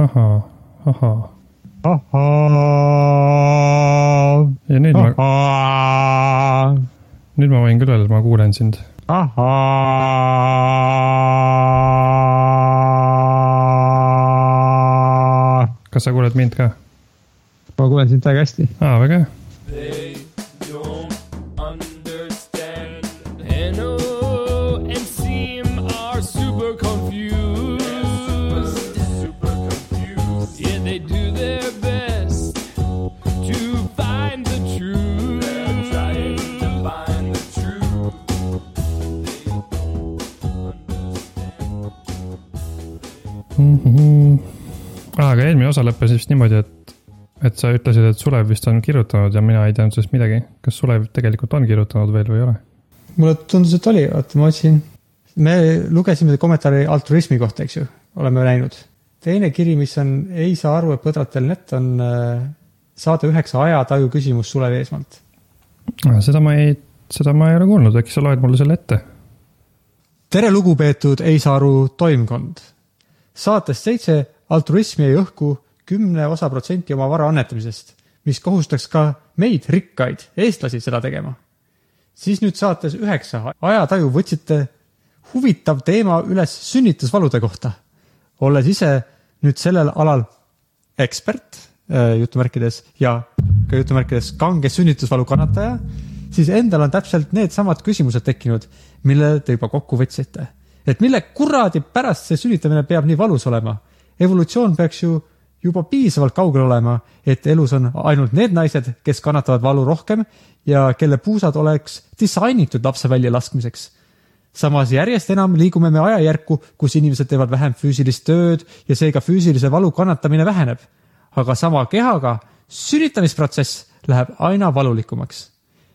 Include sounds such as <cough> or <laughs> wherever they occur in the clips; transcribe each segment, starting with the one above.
ahaa, ahaa. ahhaa, ja nüüd ma, ahhaa, nüüd ma võin küll öelda, et ma kuulen sind. ahhaa. kas sa kuuled mind ka? ma kuulen sind väga hästi. aa, väga hea. Osa lõppes vist niimoodi, et, et sa ütlesid, et Sulev vist on kirjutanud ja mina ei teadnud sellest midagi. kas Sulev tegelikult on kirjutanud veel või ei ole? mulle tundus, et oli, oota, ma otsin. me lugesime kommentaari altruismi kohta, eks ju, oleme näinud. teine kiri, mis on ei saa aru, et põdratel net on äh, saade üheksa ajataju küsimus Sulev Eesmaalt. seda ma ei, seda ma ei ole kuulnud, äkki sa loed mulle selle ette? tere, lugupeetud ei saa aru toimkond. saatest seitse altruismi jäi õhku kümne osa protsenti oma vara annetamisest, mis kohustaks ka meid, rikkaid eestlasi, seda tegema. siis nüüd saates üheksa ajataju võtsite huvitav teema üles sünnitusvalude kohta. olles ise nüüd sellel alal ekspert äh, jutumärkides ja ka jutumärkides kange sünnitusvalu kannataja, siis endal on täpselt needsamad küsimused tekkinud, mille te juba kokku võtsite. et mille kuradi pärast see sünnitamine peab nii valus olema? evolutsioon peaks ju juba piisavalt kaugel olema, et elus on ainult need naised, kes kannatavad valu rohkem ja kelle puusad oleks disainitud lapse väljalaskmiseks samas järjest enam liigume me ajajärku, kus inimesed teevad vähem füüsilist tööd ja seega füüsilise valu kannatamine väheneb. aga sama kehaga sünnitamisprotsess läheb aina valulikumaks.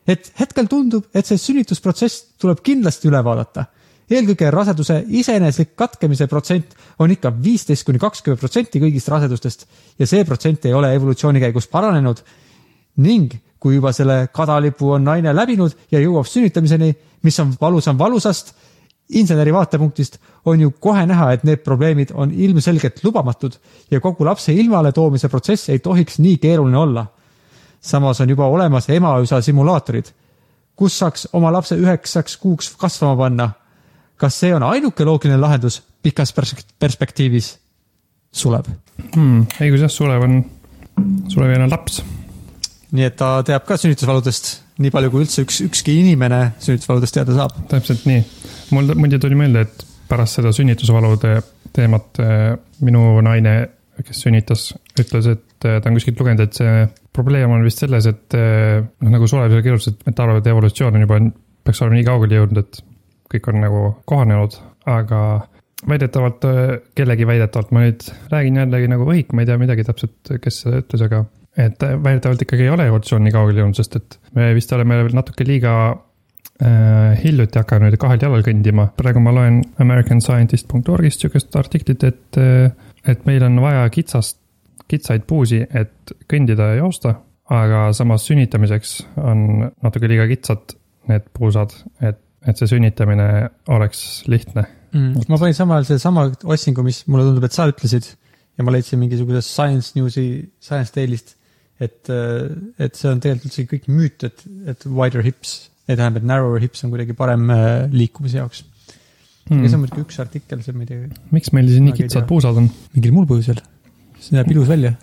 et hetkel tundub, et see sünnitusprotsess tuleb kindlasti üle vaadata. Eelkõige raseduse iseeneslik katkemise protsent on ikka viisteist kuni kakskümmend protsenti kõigist rasedustest ja see protsent ei ole evolutsiooni käigus paranenud ning kui juba selle kadalipu on naine läbinud ja jõuab sünnitamiseni, mis on valusam valusast, inseneri vaatepunktist on ju kohe näha, et need probleemid on ilmselgelt lubamatud ja kogu lapse ilmale toomise protsess ei tohiks nii keeruline olla. samas on juba olemas emaüsa simulaatorid, kus saaks oma lapse üheksaks kuuks kasvama panna. Kas see on ainuke loogiline lahendus pikas pers- perspektiivis? Sulev. hmm,. ei, kuidas Sulev on, Sulevil on laps. nii et ta teab ka sünnitusvaludest nii palju, kui üldse üks, ükski inimene sünnitusvaludest teada saab. täpselt nii. mul, muide tuli meelde, et pärast seda sünnitusvalude teemat äh, minu naine, kes sünnitas, ütles, et äh, ta on kuskilt lugenud, et see probleem on vist selles, et äh, noh, nagu Sulev seal kirjutas, et ta arvab, et evolutsioon on juba, peaks olema nii kaugele jõudnud, et kõik on nagu kohanenud, aga väidetavalt, kellegi väidetavalt, ma nüüd räägin jällegi nagu võhik, ma ei tea midagi täpselt, kes seda ütles, aga et väidetavalt ikkagi ei ole evolutsioon nii kaugele jõudnud, sest et me vist oleme natuke liiga äh, hiljuti hakanud kahel jalal kõndima. praegu ma loen americanscientist.orgist sihukest artiklit, et, et meil on vaja kitsast, kitsaid puusi, et kõndida ja joosta, aga samas sünnitamiseks on natuke liiga kitsad need puusad, et, et see sünnitamine oleks lihtne. mm.. ma panin samal ajal sedasama otsingu, mis mulle tundub, et sa ütlesid ja ma leidsin mingisugusest Science Newsi, Science Daily'st, et, et see on tegelikult üldsegi kõik müüt, et, et wider hips, ei tähendab, et narrower hips on kuidagi parem äh, liikumise jaoks mm.. ja see on muidugi üks artikkel, see ma ei tea, miks meil siis nii ei kitsad puusad on? mingil muul põhjusel. see näeb ilus välja.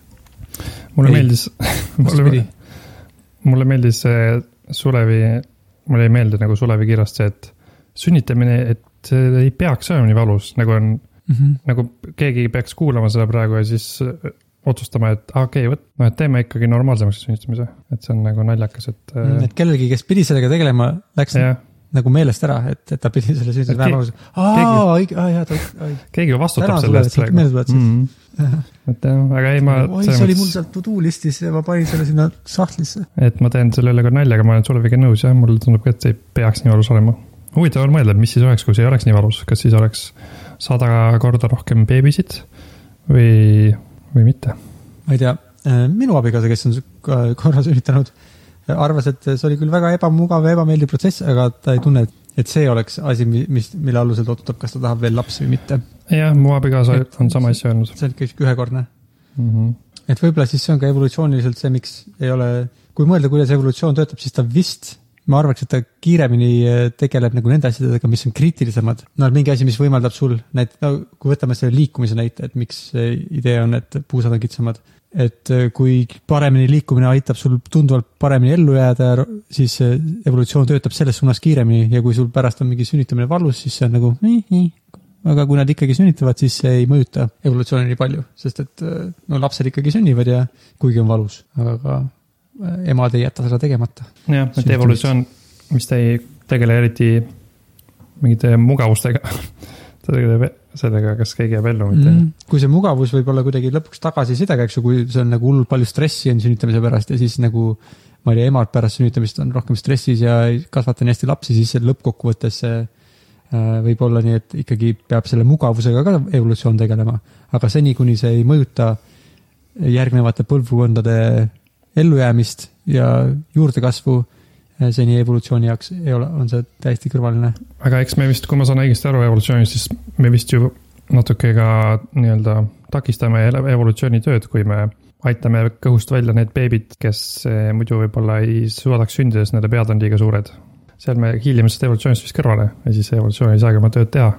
mulle Ei, meeldis, mulle, mulle meeldis see Sulevi, mulle ei meeldi nagu Sulevi kirjast see, et sünnitamine, et see ei peaks olema nii valus, nagu on, mm. -hmm. nagu keegi peaks kuulama seda praegu ja siis äh, otsustama, et aa, okei okay,, vot, noh, et teeme ikkagi normaalsemaks sünnitamise, et see on nagu naljakas, et äh, et kellelgi, kes pidi sellega tegelema, läks jah, nagu meelest ära, et, et ta pidi selle keegi- aus. aa, õige, aa jaa, ta, oi. keegi ju vastutab selle eest sa meelde tuletasid. mm.. et jah, aga ei, ma oi, see oli mul seal to do listis ja ma panin selle sinna sahtlisse. et ma teen selle üle ka nalja, aga ma olen Suleviga nõus jah, mulle tundub ka, et see ei peaks nii valus olema. huvitav on mõelda, mis siis oleks, kui see ei oleks nii valus, kas siis oleks sada korda rohkem beebisid või, või mitte? ma ei tea, minu abikaasa, kes on korra sünnitanud, arvas, et see oli küll väga ebamugav ja ebameeldiv protsess, aga ta ei tunne, et see oleks asi, mis, mille alusel ta otsustab, kas ta tahab veel lapsi või mitte. jah, mu abikaasa on sama asja öelnud see on kõik ühekordne. mm. -hmm. et võib-olla siis see on ka evolutsiooniliselt see, miks ei ole, kui mõelda, kuidas evolutsioon töötab, siis ta vist, ma arvaks, et ta kiiremini eh, tegeleb nagu nende asjadega, mis on kriitilisemad. no mingi asi, mis võimaldab sul näit-, no kui võtame selle liikumise näite, et miks see idee on, et puusad on kitsamad. Et eh, kui paremini liikumine aitab sul tunduvalt paremini ellu jääda, siis eh, evolutsioon töötab selles suunas kiiremini ja kui sul pärast on mingi sünnitamine valus, siis see on nagu nii, nii, aga kui nad ikkagi sünnitavad, siis see ei mõjuta evolutsiooni nii palju, sest et äh, no lapsed ikkagi sünnivad ja kuigi on valus, aga äh, emad ei jäta seda tegemata. jah, et evolutsioon vist ei tegele eriti mingite mugavustega. <laughs> ta tegeleb sellega, kas keegi jääb ellu mitte mm.. kui see mugavus võib olla kuidagi lõpuks tagasisidega, eks ju, kui see on nagu hullult palju stressi on sünnitamise pärast ja siis nagu ma ei tea, emad pärast sünnitamist on rohkem stressis ja ei kasvata nii hästi lapsi, siis lõppkokkuvõttes see äh, võib olla nii, et ikkagi peab selle mugavusega ka evolutsioon tegelema. aga seni, kuni see ei mõjuta järgnevate põlvkondade ellujäämist ja juurdekasvu, seni evolutsiooni jaoks ei ole, on see täiesti kõrvaline. aga eks me vist, kui ma saan õigesti aru evolutsioonist, siis me vist ju natuke ka nii-öelda takistame ele- evolutsioonitööd, kui me aitame kõhust välja need beebid, kes eh, muidu võib-olla ei suudaks sündida, sest nende pead on liiga suured. seal me hiilime sellest evolutsioonist vist kõrvale ja siis evolutsioon ei saagi oma tööd teha.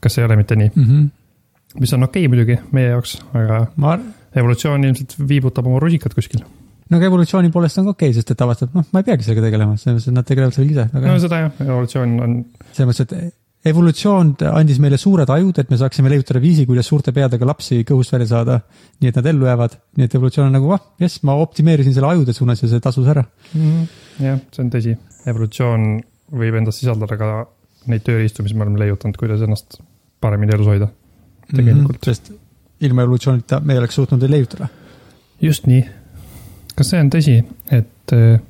kas ei ole mitte nii? mm. -hmm. mis on okei okay, muidugi meie jaoks, aga ma, evolutsioon ilmselt viibutab oma rusikat kuskil. No aga evolutsiooni poolest on ka okei okay,, sest et avastab, noh, ma ei peagi sellega tegelema, selles mõttes, et nad tegelevad sellega ise, no seda jah, evolutsioon on, selles mõttes, et evolutsioon andis meile suured ajud, et me saaksime leiutada viisi, kuidas suurte peadega lapsi kõhust välja saada, nii et nad ellu jäävad, nii et evolutsioon on nagu, ah, jess, ma optimeerisin selle ajude suunas ja see tasus ära. jah, see on tõsi. evolutsioon võib endas sisaldada ka neid tööriistu, mis me oleme leiutanud, kuidas ennast paremini elus hoida. Tegelikult. Mhm, sest ilma evolutsioonita me ei oleks suutnud leiutada. just nii. Kas see on tõsi, et eh,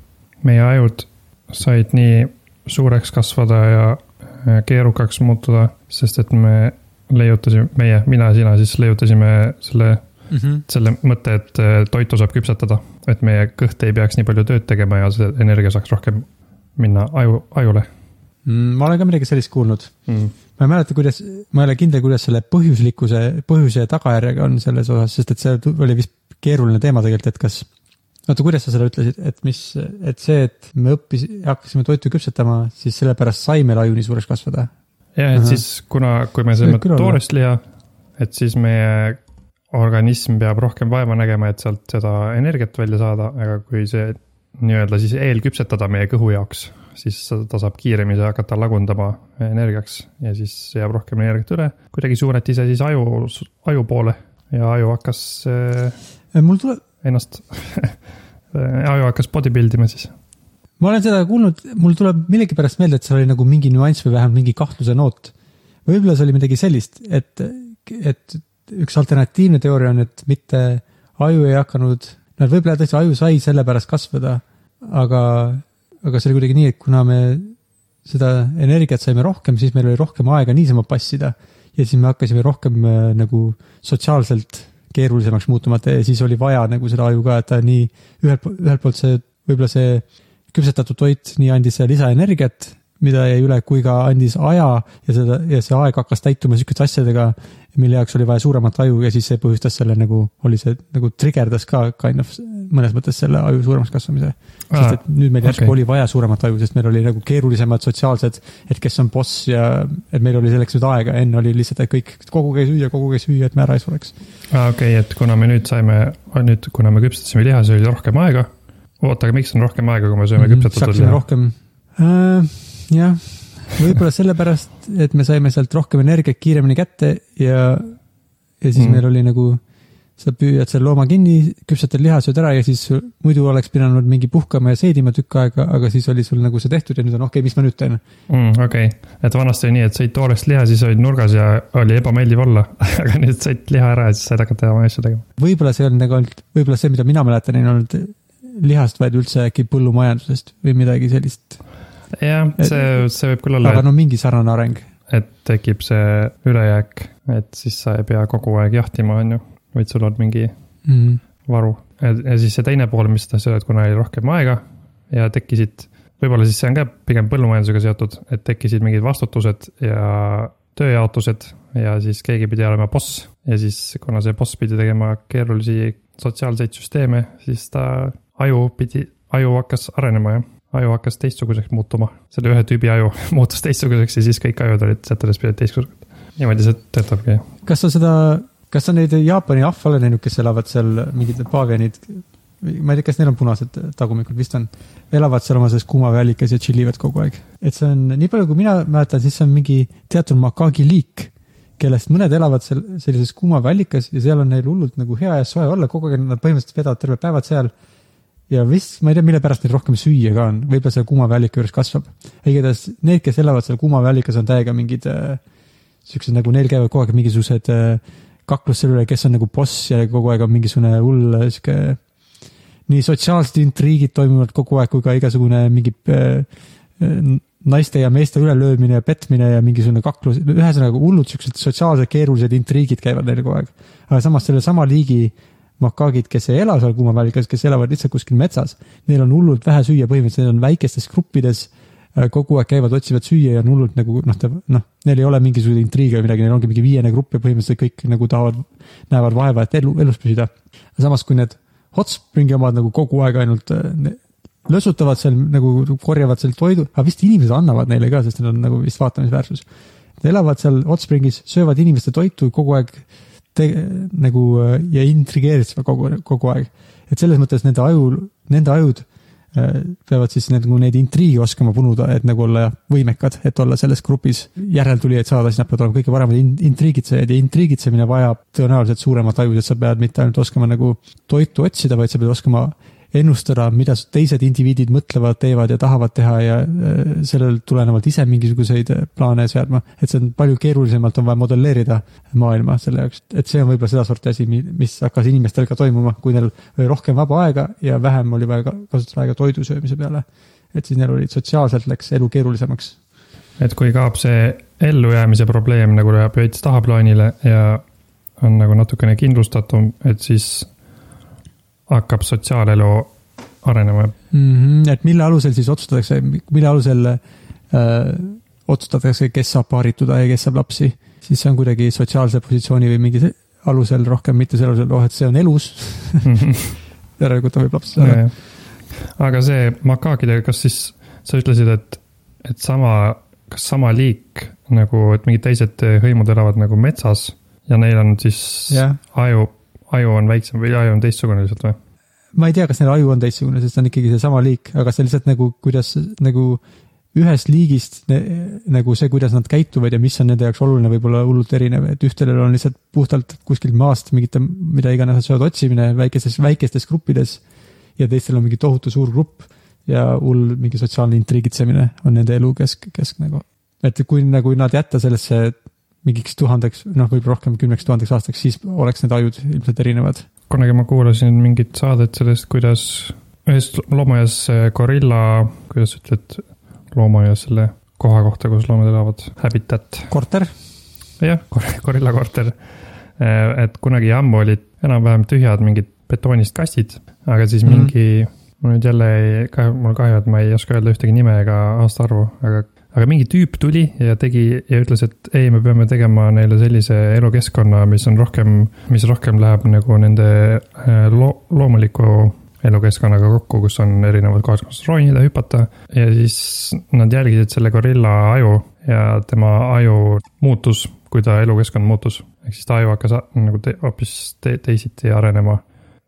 meie ajud said nii suureks kasvada ja eh, keerukaks muutuda, sest et me leiutasime, meie, mina ja sina siis leiutasime selle, Mm -hmm. selle mõtte, et eh, toitu saab küpsetada. et meie kõht ei peaks nii palju tööd tegema ja see energia saaks rohkem minna aju, ajule Mm, ma olen ka midagi sellist kuulnud. mm.. ma ei mäleta, kuidas, ma ei ole kindel, kuidas selle põhjuslikkuse, põhjuse ja tagajärjega on selles osas, sest et see oli vist keeruline teema tegelikult, et kas oota, kuidas sa seda ütlesid, et mis, et see, et me õppis, hakkasime toitu küpsetama, siis sellepärast sai meil aju nii suureks kasvada. jah, et Ahah. siis kuna, kui me sööme toorest liha, et siis meie organism peab rohkem vaeva nägema, et sealt seda energiat välja saada, aga kui see nii-öelda siis eelküpsetada meie kõhu jaoks, siis ta saab kiiremini hakata lagundama energiaks ja siis jääb rohkem energiat üle. kuidagi suunati see siis aju, aju poole ja aju hakkas eh, mul tuleb, ennast, <laughs> aju hakkas bodybuild ima siis. ma olen seda kuulnud, mul tuleb millegipärast meelde, et seal oli nagu mingi nüanss või vähemalt mingi kahtluse noot. võib-olla see oli midagi sellist, et, et üks alternatiivne teooria on, et mitte aju ei hakanud, no võib-olla tõesti aju sai sellepärast kasvada, aga, aga see oli kuidagi nii, et kuna me seda energiat saime rohkem, siis meil oli rohkem aega niisama passida ja siis me hakkasime rohkem äh, nagu sotsiaalselt keerulisemaks muutuma, et siis oli vaja nagu seda aju ka, et ta nii ühelt ühelt poolt see, võib-olla see küpsetatud toit nii andis lisaenergiat, mida jäi üle, kui ka andis aja ja seda ja see aeg hakkas täituma sihukeste asjadega, mille jaoks oli vaja suuremat aju ja siis see põhjustas selle nagu, oli see nagu trigerdas ka kind of mõnes mõttes selle aju suuremaks kasvamise. sest et nüüd meil järsku okay. oli vaja suuremat aju, sest meil oli nagu keerulisemad sotsiaalsed, et kes on boss ja et meil oli selleks nüüd aega, enne oli lihtsalt, et kõik koguge süüa, koguge süüa, et me ära ei sureks. aa, okei okay,, et kuna me nüüd saime, nüüd, kuna me küpsetasime liha, siis oli rohkem aega. oota, aga miks on rohkem aega, kui me sööme Mhm, küpsetatud saaksime liha? rohkem äh,, jah, võib-olla sellepärast, et me saime sealt rohkem energiat kiiremini kätte ja, ja siis Mm. meil oli nagu, sa püüad selle looma kinni, küpsetad liha, sööd ära ja siis muidu oleks pidanud mingi puhkama ja seedima tükk aega, aga siis oli sul nagu see tehtud ja nüüd on okei okay,, mis ma nüüd teen. mm,. okei okay., et vanasti oli nii, et sõid toorest liha, siis olid nurgas ja oli ebameeldiv olla, <laughs> aga nüüd sõid liha ära ja siis said hakata oma asju tegema. võib-olla see on nagu olnud, võib-olla see, mida mina mäletan, on olnud lihast võetud üldse äkki põllumajandusest või midagi sellist, jah, see, see võib küll olla aga, no mingi sarnane areng. et tekib see ülejääk, et siis sa ei pea kogu aeg jahtima, on ju, vaid sul on mingi Mm. varu. ja siis see teine pool, mis sa sööd, kuna oli rohkem aega ja tekkisid, võib-olla siis see on ka pigem põllumajandusega seotud, et tekkisid mingid vastutused ja tööjaotused, ja siis keegi pidi olema boss ja siis kuna see boss pidi tegema keerulisi sotsiaalseid süsteeme, siis ta aju pidi, aju hakkas arenema ja aju hakkas teistsuguseks muutuma. selle ühe tüübi aju <laughs> muutus teistsuguseks ja siis kõik ajud olid säteles pidid teistsugused. niimoodi see töötabki. kas sa seda, kas sa neid Jaapani ahve oled näinud, kes elavad seal, mingid paavianid, ma ei tea, kas neil on punased tagumikud, vist on, elavad seal oma selles kuumaväelikas ja tšillivad kogu aeg. et see on, nii palju kui mina mäletan, siis see on mingi teatud makaagi liik, kellest mõned elavad seal sellises kuumavälikas ja seal on neil hullult nagu hea ja soe olla, kogu aeg nad põhimõtteliselt veedavad terved päevad seal. Ja vist, ma ei tea, mille pärast neil rohkem süüa ka on, võib-olla selle kuumavälika juures kasvab. igatahes need, kes elavad seal kuumavälikas, on täiega mingid äh, siuksed nagu neil käivad kogu aeg mingisugused äh, kaklus selle üle, kes on nagu boss ja kogu aeg on mingisugune hull äh, sihuke. nii sotsiaalsed intriigid toimuvad kogu aeg, kui ka igasugune mingi äh, äh, naiste ja meeste ülelöömine ja petmine ja mingisugune kaklus, ühesõnaga hullud siuksed sotsiaalsed keerulised intriigid käivad neil kogu aeg. aga samas sellesama liigi makaagid, kes ei ela seal kuumavälikas, kes elavad lihtsalt kuskil metsas, neil on hullult vähe süüa, põhimõtteliselt need on väikestes gruppides äh, kogu aeg käivad, otsivad süüa ja on hullult nagu noh, noh, neil ei ole mingisuguseid intriige või midagi, neil ongi mingi viiene grupp ja põhimõtteliselt kõik nagu tahavad, näevad vaeva, et elu, elus püsida. samas kui need hot springi omad nagu kogu aeg ainult äh, lösutavad seal nagu korjavad seal toidu, aga vist inimesed annavad neile ka, sest neil on nagu vist vaatamisväärsus. Nad elavad seal hot springis, söövad inimeste toitu kogu aeg te, nagu äh, ja intrigeerivad kogu, kogu aeg. et selles mõttes nende aju, nende ajud äh, peavad siis nagu neid intriige oskama punuda, et nagu olla võimekad, et olla selles grupis järeltulijaid saada, siis nad peavad olema kõige paremad in- intriigitsejad ja intriigitsemine vajab tõenäoliselt suuremat aju, et sa pead mitte ainult oskama nagu toitu otsida, vaid sa pead oskama ennustada, mida teised indiviidid mõtlevad, teevad ja tahavad teha ja äh, sellel tulenevalt ise mingisuguseid äh, plaane seadma. et see on palju keerulisemalt on vaja modelleerida maailma selle jaoks, et see on võib-olla sedasorti asi, mis hakkas inimestel ka toimuma, kui neil oli rohkem vaba aega ja vähem oli vaja ka- kasutada aega toidu söömise peale. et siis neil olid sotsiaalselt läks elu keerulisemaks. et kui kaob see ellujäämise probleem nagu läheb veits tahaplaanile ja on nagu natukene kindlustatum, et siis hakkab sotsiaalelu arenema. mm. -hmm. et mille alusel siis otsustatakse, mille alusel äh, otsustatakse, kes saab paarituda ja kes saab lapsi, siis see on kuidagi sotsiaalse positsiooni või mingi se- alusel rohkem, mitte selle alusel, oh, et see on elus, <laughs> järelikult ta võib lapsi saada. aga see makaakidega, kas siis sa ütlesid, et, et sama, kas sama liik nagu, et mingid teised hõimud elavad nagu metsas ja neil on siis jah, aju, aju on väiksem või aju on teistsugune lihtsalt või? ma ei tea, kas neil aju on teistsugune, sest see on ikkagi seesama liik, aga see lihtsalt nagu, kuidas nagu ühest liigist ne, nagu see, kuidas nad käituvad ja mis on nende jaoks oluline, võib olla hullult erinev, et ühtedel on lihtsalt puhtalt kuskilt maast mingite, mida iganes nad söövad, otsimine väikestes, väikestes gruppides ja teistel on mingi tohutu suur grupp ja hull mingi sotsiaalne intriigitsemine on nende elu kesk, kesk nagu. et kui nagu nad jätta sellesse mingiks tuhandeks, noh, võib-olla rohkem kümneks tuhandeks aastaks, siis oleks need ajud ilmselt erinevad kunagi ma kuulasin mingit saadet sellest, kuidas ühes loomaaias gorilla, kuidas sa ütled, loomaaias selle koha kohta, kus loomad elavad, habitat, korter, jah, gorilla korter. et kunagi ammu olid enam-vähem tühjad mingid betoonist kastid, aga siis Mhm. mingi, mul nüüd jälle ei, mul kahju, et ma ei oska öelda ühtegi nime ega aastaarvu, aga, aga mingi tüüp tuli ja tegi ja ütles, et ei, me peame tegema neile sellise elukeskkonna, mis on rohkem, mis rohkem läheb nagu nende äh, loo-, loomuliku elukeskkonnaga kokku, kus on erinevad kohad, kus ronida, hüpata ja siis nad jälgisid selle gorilla aju ja tema aju muutus, kui ta elukeskkond muutus. ehk siis ta aju hakkas nagu te, hoopis te, teisiti arenema.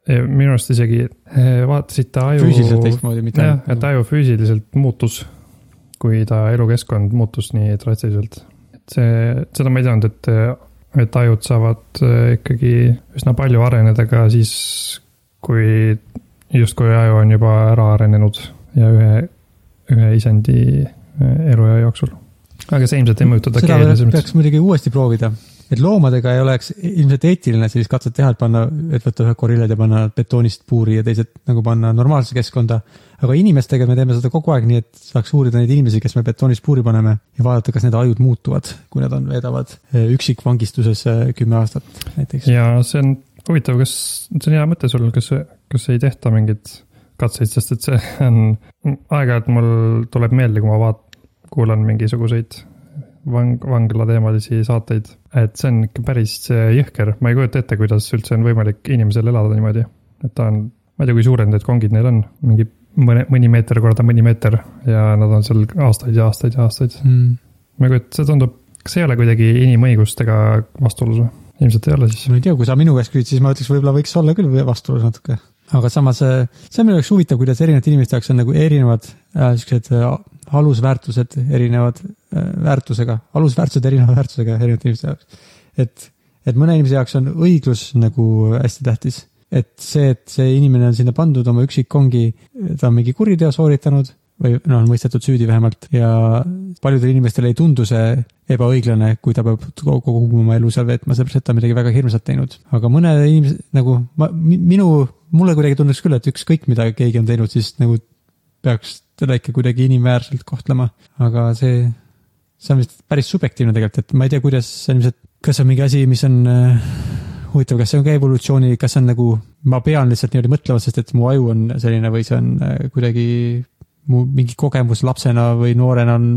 minu arust isegi eh, vaatasid ta aju. füüsiliselt teistmoodi, mitte jah, et aju füüsiliselt muutus, kui ta elukeskkond muutus nii drastiliselt. et see, seda ma ei teadnud, et, et ajud saavad eh, ikkagi üsna palju areneda ka siis, kui justkui aju on juba ära arenenud ja ühe, ühe isendi eh, eluea jooksul. aga see ilmselt ei mõjuta ta keele peaks muidugi uuesti proovida, et loomadega ei oleks ilmselt eetiline sellist katset teha, et panna, et võtta ühed gorillad ja panna nad betoonist puuri ja teised nagu panna normaalsesse keskkonda. aga inimestega me teeme seda kogu aeg, nii et saaks uurida neid inimesi, kes me betoonist puuri paneme ja vaadata, kas nende ajud muutuvad, kui nad on, veedavad eh, üksikvangistuses eh, kümme aastat näiteks. ja see on huvitav, kas, see on hea mõte sul, kas, kas ei tehta mingeid katseid, sest et see <laughs> on, aeg-ajalt mul tuleb meelde, kui ma vaat-, kuulan mingisuguseid vang-, vanglateemalisi saateid. et see on ikka päris äh, jõhker, ma ei kujuta ette, kuidas üldse on võimalik inimesel elada niimoodi. et ta on, ma ei tea, kui suured need kongid neil on, mingi mõne, mõni meeter korda mõni meeter ja nad on seal aastaid ja aastaid ja aastaid. mm.. ma ei kujuta, see tundub, kas see ei ole kuidagi inimõigustega vastuolus või? ilmselt ei ole siis. ma ei tea, kui sa minu käest küsid, siis ma ütleks, võib-olla võiks olla küll vastuolus natuke. Aga samas äh, see on minu jaoks huvitav, kuidas erinevate inimeste jaoks on nagu erinevad äh, siuksed äh, alusväärtused erinevad äh, väärtusega, alusväärtused erineva väärtusega erinevate inimeste jaoks. et, et mõne inimese jaoks on õiglus nagu hästi tähtis. et see, et see inimene on sinna pandud oma üksik ongi, ta on mingi kuriteo sooritanud või noh, on mõistetud süüdi vähemalt ja paljudele inimestele ei tundu see ebaõiglane, kui ta peab kogu oma elu seal veetma, sellepärast et ta on midagi väga hirmsat teinud. aga mõned inimesed nagu ma, minu, mulle kuidagi tunduks küll, et ükskõik mida keegi on teinud, siis nagu peaks teda ikka kuidagi inimväärselt kohtlema, aga see, see on vist päris subjektiivne tegelikult, et ma ei tea, kuidas ilmselt, kas on mingi asi, mis on äh, huvitav, kas see on ka evolutsiooni, kas see on nagu, ma pean lihtsalt niimoodi mõtlema, sest et mu aju on selline või see on äh, kuidagi mu mingi kogemus lapsena või noorena on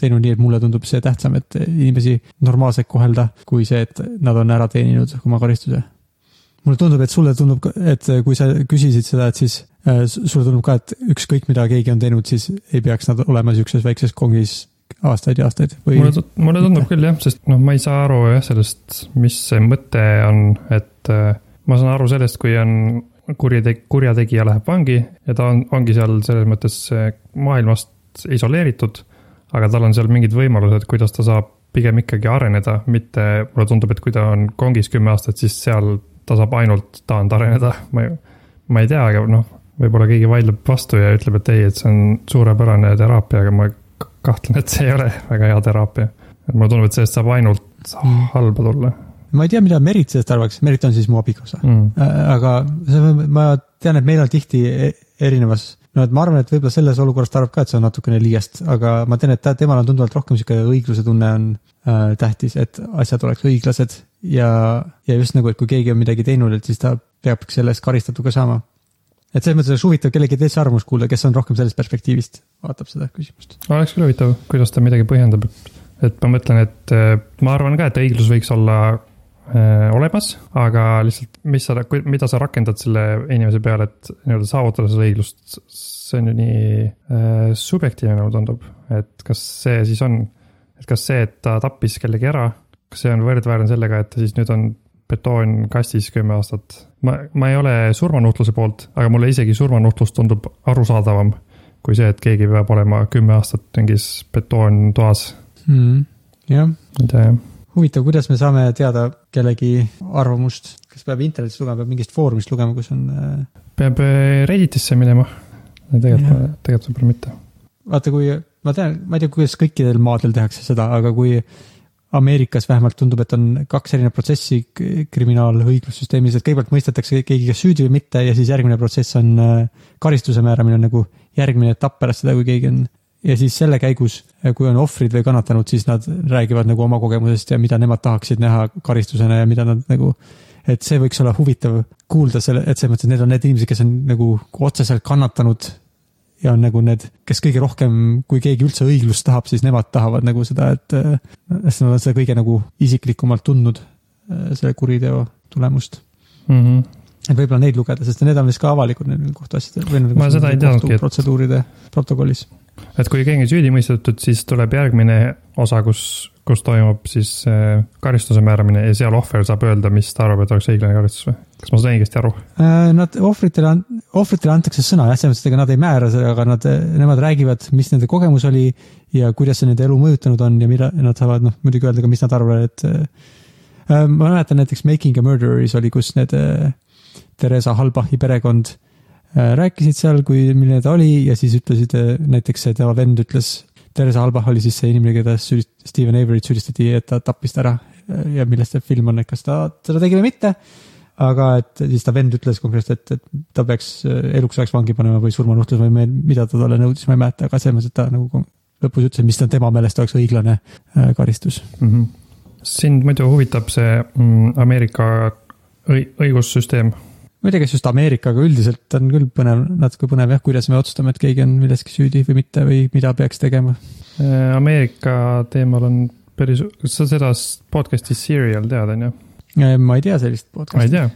teinud nii, et mulle tundub see tähtsam, et inimesi normaalselt kohelda, kui see, et nad on ära teeninud oma karistuse. Mulle tundub, et sulle tundub, et kui sa küsisid seda, et siis äh, sulle tundub ka, et ükskõik mida keegi on teinud, siis ei peaks nad olema siukses väikses kongis aastaid ja aastaid või mulle, mulle tundub küll jah, sest noh, ma ei saa aru jah sellest, mis see mõte on, et äh, ma saan aru sellest, kui on kuriteg-, kurjategija läheb vangi ja ta on, ongi seal selles mõttes äh, maailmast isoleeritud, aga tal on seal mingid võimalused, kuidas ta saab pigem ikkagi areneda, mitte mulle tundub, et kui ta on kongis kümme aastat, siis seal ta saab ainult taand areneda, ma ei, ma ei tea, aga noh, võib-olla keegi vaidleb vastu ja ütleb, et ei, et see on suurepärane teraapia, aga ma kahtlen, et see ei ole väga hea teraapia. et mulle tundub, et sellest saab ainult Mm. halba tulla ma ei tea, mida Merit sellest arvaks, Merit on siis mu abikaasa mm.. Äh, aga see, ma tean, et meil on tihti e- erinevas, no et ma arvan, et võib-olla selles olukorras ta arvab ka, et see on natukene liiast, aga ma tean, et ta, temal on tunduvalt rohkem sihuke õigluse tunne on äh, tähtis, et asjad oleks õiglased ja, ja just nagu, et kui keegi on midagi teinud, et siis ta peab selle eest karistatu ka saama. et selles mõttes oleks huvitav kellegi teise arvamust kuulda, kes on rohkem sellest perspektiivist, vaatab seda küsimust. oleks küll huvitav, kuidas ta midagi põhjendab, et, ma mõtlen, et äh, ma arvan ka, et õiglus võiks olla äh, olemas, aga lihtsalt, mis sa, mida sa rakendad selle inimese peale, et nii-öelda saavutada seda õiglust, see on ju nii äh, subjektiivne, mulle tundub, et kas see siis on, et kas see, et ta tappis kellegi ära, kas see on võrdväärne sellega, et siis nüüd on betoonkastis kümme aastat. ma, ma ei ole surmanuhtluse poolt, aga mulle isegi surmanuhtlus tundub arusaadavam kui see, et keegi peab olema kümme aastat mingis betoontoas. mm.. jah, ma ei tea jah, huvitav, kuidas me saame teada kellegi arvamust, kas peab internetist lugema, peab mingist foorumist lugema, kus on äh, peab äh, Redditisse minema. tegelikult tegelikult võib-olla mitte. vaata, kui ma tean, ma ei tea, kuidas kõikidel maadel tehakse seda, aga kui Ameerikas vähemalt tundub, et on kaks erinevat protsessi kriminaalõiglussüsteemis, et kõigepealt mõistetakse keegi kas süüdi või mitte ja siis järgmine protsess on äh, karistuse määramine nagu järgmine etapp pärast seda, kui keegi on ja siis selle käigus, kui on ohvrid või kannatanud, siis nad räägivad nagu oma kogemusest ja mida nemad tahaksid näha karistusena ja mida nad nagu, et see võiks olla huvitav kuulda selle, et selles mõttes, et need on need inimesed, kes on nagu otseselt kannatanud ja on nagu need, kes kõige rohkem, kui keegi üldse õiglust tahab, siis nemad tahavad nagu seda, et sest nad on seda kõige nagu isiklikumalt tundnud, selle kuriteo tulemust. Mm -hmm. et võib-olla neid lugeda, sest need on vist ka avalikud need kohtuasjad või nagu Ma seda ei teadnudki, et- protseduuride protokollis. et kui keegi on süüdi mõistetud, siis tuleb järgmine osa, kus, kus toimub siis äh, karistuse määramine ja seal ohver saab öelda, mis ta arvab, et oleks õiglane karistus või? Kas ma saan õigesti aru? Äh, Nad ohvritele, ohvritele antakse sõna jah, selles mõttes, et ega nad ei määra seda, aga nad, nemad räägivad, mis nende kogemus oli ja kuidas see nende elu mõjutanud on ja mida nad saavad noh, muidugi öelda ka, mis nad arvavad, et äh, ma mäletan näiteks Making a Murdereris oli, kus need äh, Theresa Halbachi perekond äh, rääkisid seal, kui, milline ta oli ja siis ütlesid äh, näiteks see tema vend ütles, Theresa Halbach oli siis see inimene, keda süüdist-, Steven Avery't süüdistati, et ta tappis ta ära äh, ja millest see film on, et kas ta seda tegi või mitte aga et siis ta vend ütles konkreetselt, et, et ta peaks äh, eluks ajaks vangi panema või surmanuhtlus või me- mida ta talle nõudis, ma ei mäleta, aga selles mõttes, et ta nagu lõpus ütles, mis ta tema meelest oleks õiglane äh, karistus. mm. -hmm. sind muidu huvitab see mm, Ameerika õi-, õigussüsteem. ma ei tea, kas just Ameerika, aga üldiselt on küll põnev, natuke põnev jah, kuidas me otsustame, et keegi on milleski süüdi või mitte või mida peaks tegema. Äh, Ameerika teemal on päris, kas sa seda podcast'i Serial tead, on ju? Ma ei tea sellist ma ei podcast'i. tea.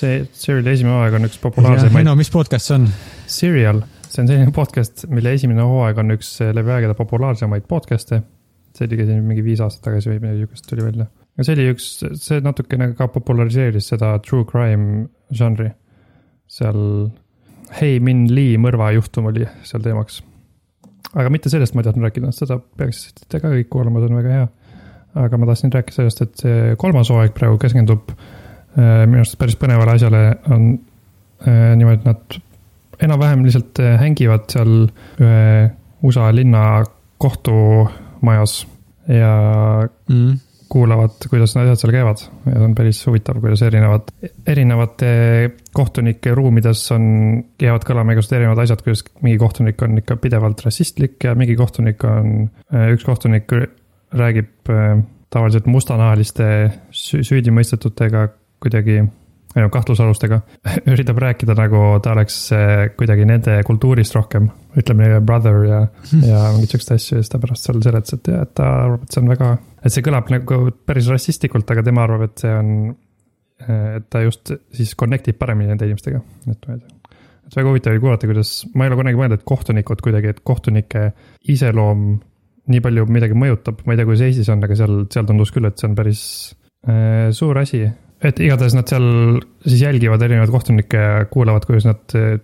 see Seriali esimene hooaeg on üks populaarsemaid no mis podcast see on? Serial, see on selline podcast, mille esimene hooaeg on üks eh, läbi aegade populaarsemaid podcast'e. see oligi siin mingi viis aastat tagasi või midagi sihukest tuli välja. ja see oli üks, see natukene ka populariseeris seda true crime žanri. seal Hei Min Lee mõrvajuhtum oli seal teemaks. aga mitte sellest ma ei tahtnud rääkida, seda peaksite ka kõik kuulama, see on väga hea. Aga ma tahtsin rääkida sellest, et see kolmas hooaeg praegu keskendub äh, minu arust päris põnevale asjale, on äh, niimoodi, et nad enam-vähem lihtsalt äh, hängivad seal ühe USA linna kohtumajas ja Mm. kuulavad, kuidas need asjad seal käivad ja see on päris huvitav, kuidas erinevad, erinevate kohtunike ruumides on, jäävad kõlama igasugused erinevad asjad, kuidas mingi kohtunik on ikka pidevalt rassistlik ja mingi kohtunik on, üks kohtunik räägib äh, tavaliselt mustanahaliste sü- süüdimõistetutega kuidagi, kahtlusalustega, <laughs> üritab rääkida nagu ta oleks äh, kuidagi nende kultuurist rohkem, ütleme neile brother ja <laughs> ja mingeid siukseid asju ja siis ta pärast seal seletas, et jah, et ta arvab, et see on väga, et see kõlab nagu päris rassistlikult, aga tema arvab, et see on, et ta just siis connect ib paremini nende inimestega, et ma ei tea. et väga huvitav oli kuulata, kuidas, ma ei ole kunagi mõelnud, et kohtunikud kuidagi, et kohtunike iseloom nii palju midagi mõjutab, ma ei tea, kuidas Eestis on, aga seal, seal tundus küll, et see on päris äh, suur asi. et igatahes nad seal siis jälgivad erinevaid kohtunikke ja kuulavad, kuidas nad äh,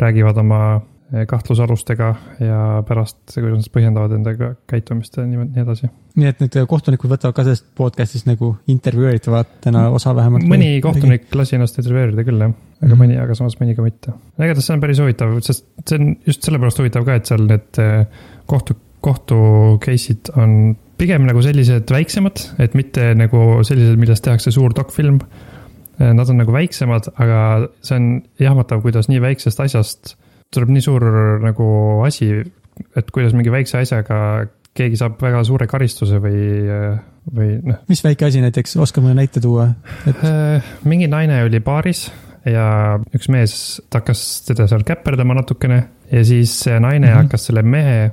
räägivad oma äh, kahtlusalustega ja pärast, kuidas nad põhjendavad enda käitumist ja nii, nii edasi. nii et need kohtunikud võtavad ka sellest podcast'ist nagu intervjueeritavatena osa vähemalt? mõni kohtunik lasi ennast intervjueerida küll jah, aga Mhm. mõni, aga samas mõni ka mitte. igatahes see on päris huvitav, sest see on just sellepärast huvitav ka, et seal need eh, kohtu, kohtu case'id on pigem nagu sellised väiksemad, et mitte nagu sellised, millest tehakse suur dokfilm. Nad on nagu väiksemad, aga see on jahmatav, kuidas nii väiksest asjast tuleb nii suur nagu asi, et kuidas mingi väikse asjaga keegi saab väga suure karistuse või, või noh, mis väike asi näiteks, oskad mõne näite tuua? Äh, mingi naine oli baaris ja üks mees ta hakkas teda seal käperdama natukene ja siis see naine mm. -hmm. hakkas selle mehe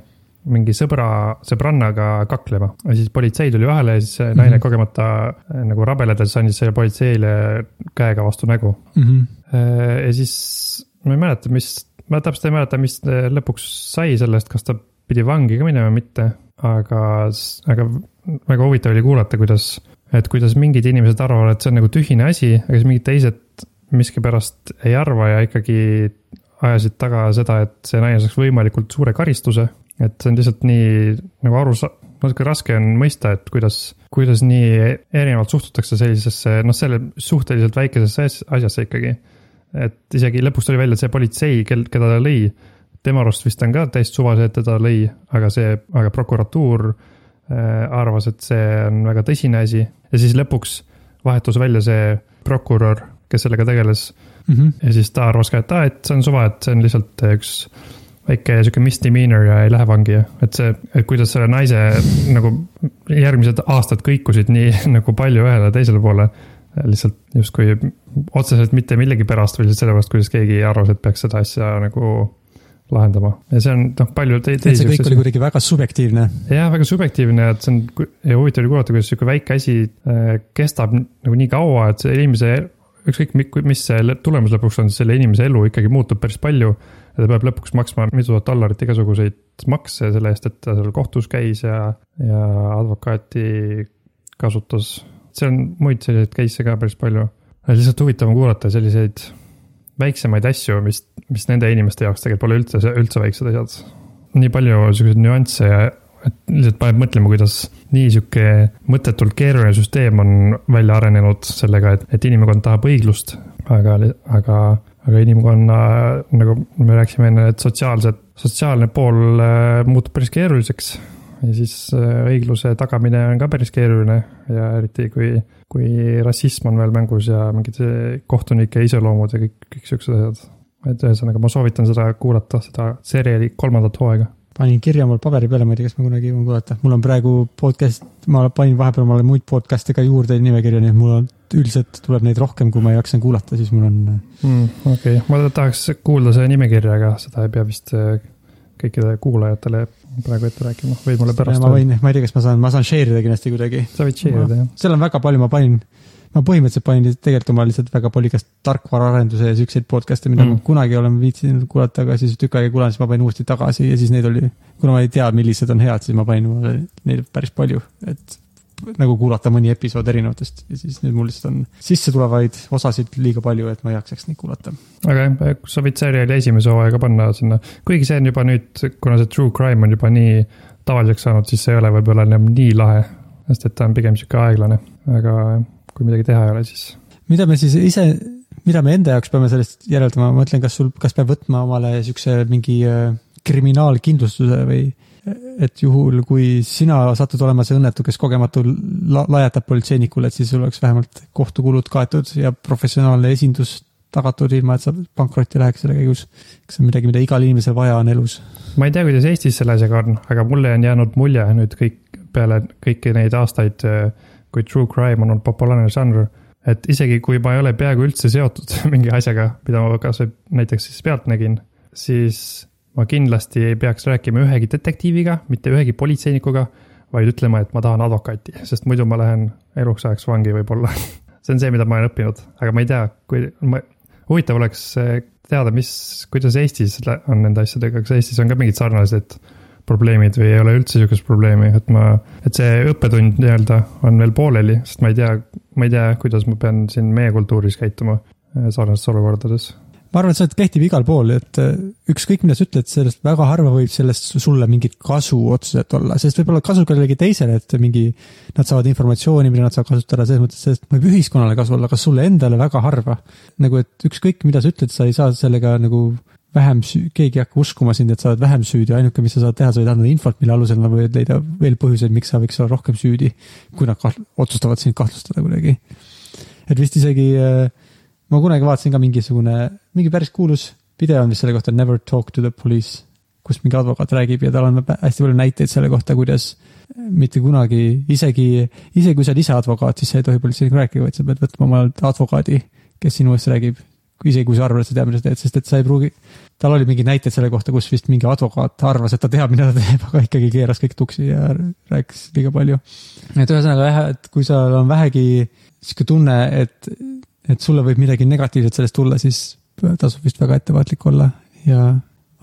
mingi sõbra, sõbrannaga kaklema ja siis politsei tuli vahele ja siis naine mm. -hmm. kogemata äh, nagu rabeledes andis selle politseile käega vastu nägu. Mhm. ja siis ma ei mäleta, mis, ma täpselt ei mäleta, mis äh, lõpuks sai sellest, kas ta pidi vangi ka minema või mitte, aga, aga väga huvitav oli kuulata, kuidas, et kuidas mingid inimesed arvavad, et see on nagu tühine asi, aga siis mingid teised miskipärast ei arva ja ikkagi ajasid taga seda, et see naine saaks võimalikult suure karistuse. Et see on lihtsalt nii nagu aru sa-, natuke raske on mõista, et kuidas, kuidas nii erinevalt suhtutakse sellisesse, noh, selle suhteliselt väikesesse as- asjasse ikkagi. et isegi lõpuks tuli välja, et see politsei, kel, keda ta lõi, tema arust vist on ka täiesti suvaline, et teda lõi, aga see, aga prokuratuur äh, arvas, et see on väga tõsine asi ja siis lõpuks vahetus välja see prokurör, kes sellega tegeles Mhm. ja siis ta arvas ka, et aa, et see on suva, et see on lihtsalt üks väike sihuke misdemeanor ja ei lähe vangi, et see, et kuidas selle naise nagu järgmised aastad kõikusid nii <laughs> nagu palju ühele ja teisele poole. lihtsalt justkui otseselt mitte millegi pärast, vaid lihtsalt sellepärast, kuidas keegi arvas, et peaks seda asja nagu lahendama ja see on noh, palju te- et see teisi kõik oli kuidagi väga subjektiivne. jah, väga subjektiivne, et see on ja huvitav oli kuulata, kuidas sihuke väike asi äh, kestab nagu nii kaua, et see inimese, ükskõik mi- mis see tulemus lõpuks on, selle inimese elu ikkagi muutub päris palju. Ja ta peab lõpuks maksma mitu tuhat dollarit igasuguseid makse selle eest, et ta seal kohtus käis ja, ja advokaati kasutas. see on muid selliseid case'e ka päris palju. lihtsalt huvitav on kuulata selliseid väiksemaid asju, mis, mis nende inimeste jaoks tegelikult pole üldse, üldse väiksed asjad nii palju siukseid nüansse ja et lihtsalt paneb mõtlema, kuidas nii sihuke mõttetult keeruline süsteem on välja arenenud sellega, et, et inimkond tahab õiglust, aga, aga, aga inimkonna, nagu me rääkisime enne, et sotsiaalsed, sotsiaalne pool äh, muutub päris keeruliseks. ja siis äh, õigluse tagamine on ka päris keeruline ja eriti kui, kui rassism on veel mängus ja mingid see kohtunike iseloomud ja kõik, kõik siuksed asjad. et ühesõnaga, ma soovitan seda kuulata, seda seriali kolmandat hooaega. panin kirja mul paberi peale, ma ei tea, kas ma kunagi jõuan kuulata, mul on praegu podcast, ma panin vahepeal omale muid podcast'e ka juurde nimekirja, nii et mul on üldiselt tuleb neid rohkem, kui ma jaksan kuulata, siis mul on. mm,. okei okay., ma tahaks kuulda selle nimekirja, aga seda ei pea vist äh, kõikidele kuulajatele praegu ette rääkima, võid mulle pärast ma võin, ma ei tea, kas ma saan, ma saan share ida kindlasti kuidagi. sa võid share ida jah. seal on väga palju, ma panin, ma põhimõtteliselt panin tegelikult oma lihtsalt väga palju igast tarkvaraarenduse ja siukseid podcast'e, mida mm. Ma kunagi olen viitsinud kuulata, aga siis tükk aega ei kuulanud, siis ma panin uuesti tagasi ja siis neid oli, kuna ma ei tea, millised on head, siis ma panin neid päris palju, et nagu kuulata mõni episood erinevatest ja siis nüüd mul lihtsalt on sissetulevaid osasid liiga palju, et ma ei jaksaks neid kuulata. aga jah, sa võid seriaali esimese hooaega panna sinna, kuigi see on juba nüüd, kuna see true crime on juba nii tavaliseks saanud, siis see ei ole võib-olla enam nii lahe. sest et ta on pigem sihuke aeglane, aga kui midagi teha ei ole, siis mida me siis ise, mida me enda jaoks peame sellest järeldama, ma mõtlen, kas sul, kas peab võtma omale siukse mingi äh, kriminaalkindlustuse või et juhul, kui sina satud olema see õnnetu, kes kogematu la lajatab politseinikule, et siis sul oleks vähemalt kohtukulud kaetud ja professionaalne esindus tagatud, ilma et sa pankrotti läheks selle käigus. kas see on midagi, mida igal inimesel vaja on elus? ma ei tea, kuidas Eestis selle asjaga on, aga mulle on jäänud mulje nüüd kõik peale kõiki neid aastaid, kui true crime on olnud populaarne žanr, et isegi kui ma ei ole peaaegu üldse seotud <laughs> mingi asjaga, mida ma kasvõi näiteks siis pealt nägin, siis ma kindlasti ei peaks rääkima ühegi detektiiviga, mitte ühegi politseinikuga, vaid ütlema, et ma tahan advokaati, sest muidu ma lähen eluks ajaks vangi võib-olla. <laughs> see on see, mida ma olen õppinud, aga ma ei tea, kui ma, huvitav oleks eh, teada, mis, kuidas Eestis on nende asjadega, kas Eestis on ka mingid sarnased probleemid või ei ole üldse sihukest probleemi, et ma, et see õppetund nii-öelda on veel pooleli, sest ma ei tea, ma ei tea, kuidas ma pean siin meie kultuuris käituma eh, sarnastes olukordades. Ma arvan, et see kehtib igal pool, et äh, ükskõik, mida sa ütled, sellest väga harva võib sellest sulle mingit kasu otseselt olla, sest võib olla kasu kellelegi teisele, et mingi, nad saavad informatsiooni, mida nad saavad kasutada selles mõttes, sellest võib ühiskonnale kasu olla, aga sulle endale väga harva. nagu, et ükskõik, mida sa ütled, sa ei saa sellega nagu vähem süü-, keegi ei hakka uskuma sind, et sa oled vähem süüdi, ainuke, mis sa saad teha, sa võid anda infot, mille alusel nad võivad leida veel põhjuseid, miks sa võiks olla rohkem süüdi, kui nad kaht- otsustavad sind kahtlustada kuidagi. et vist isegi äh, ma kunagi vaatasin ka mingisugune, mingi päris kuulus video on vist selle kohta Never talk to the police, kus mingi advokaat räägib ja tal on hästi palju näiteid selle kohta, kuidas mitte kunagi, isegi, isegi kui sa oled ise advokaat, siis sa ei tohi politseinikuga rääkida, vaid sa pead võtma omale advokaadi, kes sinu eest räägib. isegi kui sa arvad, et sa tead, mida sa teed, sest et sa ei pruugi, tal oli mingeid näiteid selle kohta, kus vist mingi advokaat arvas, et ta teab, mida ta teeb, aga ikkagi keeras kõik tuksi ja rääkis liiga palju. et ühesõnaga jah, et kui sul on vähegi sihuke tunne, et et sulle võib midagi negatiivset sellest tulla, siis tasub vist väga ettevaatlik olla ja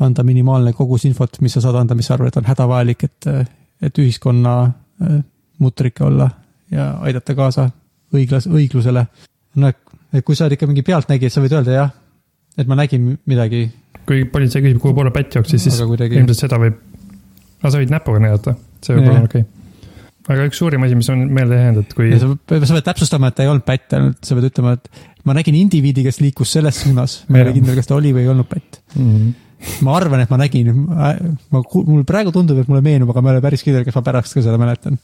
anda minimaalne kogus infot, mis sa saad anda, mis sa arvad, et on hädavajalik, et, et ühiskonna äh, mutrike olla ja aidata kaasa õiglas, õiglusele. no et kui sa oled ikka mingi pealtnägija, sa võid öelda jah, et ma nägin midagi, kui politsei küsib, kuhu poole pätt jooksis, siis kuidagi ilmselt seda võib, aga sa võid näpuga näidata, see võib Jah. olla okei okay.. Aga üks suurim asi, mis on meelde jäänud, et kui sa sa pead täpsustama, et ta ei olnud pätt, ainult sa pead ütlema, et ma nägin indiviidi, kes liikus selles suunas, ma ei ole kindel, kas ta oli või ei olnud pätt. mm, ma arvan, et ma nägin, ma, mul praegu tundub, et mulle meenub, aga ma ei ole päris kindel, kas ma pärast ka seda mäletan.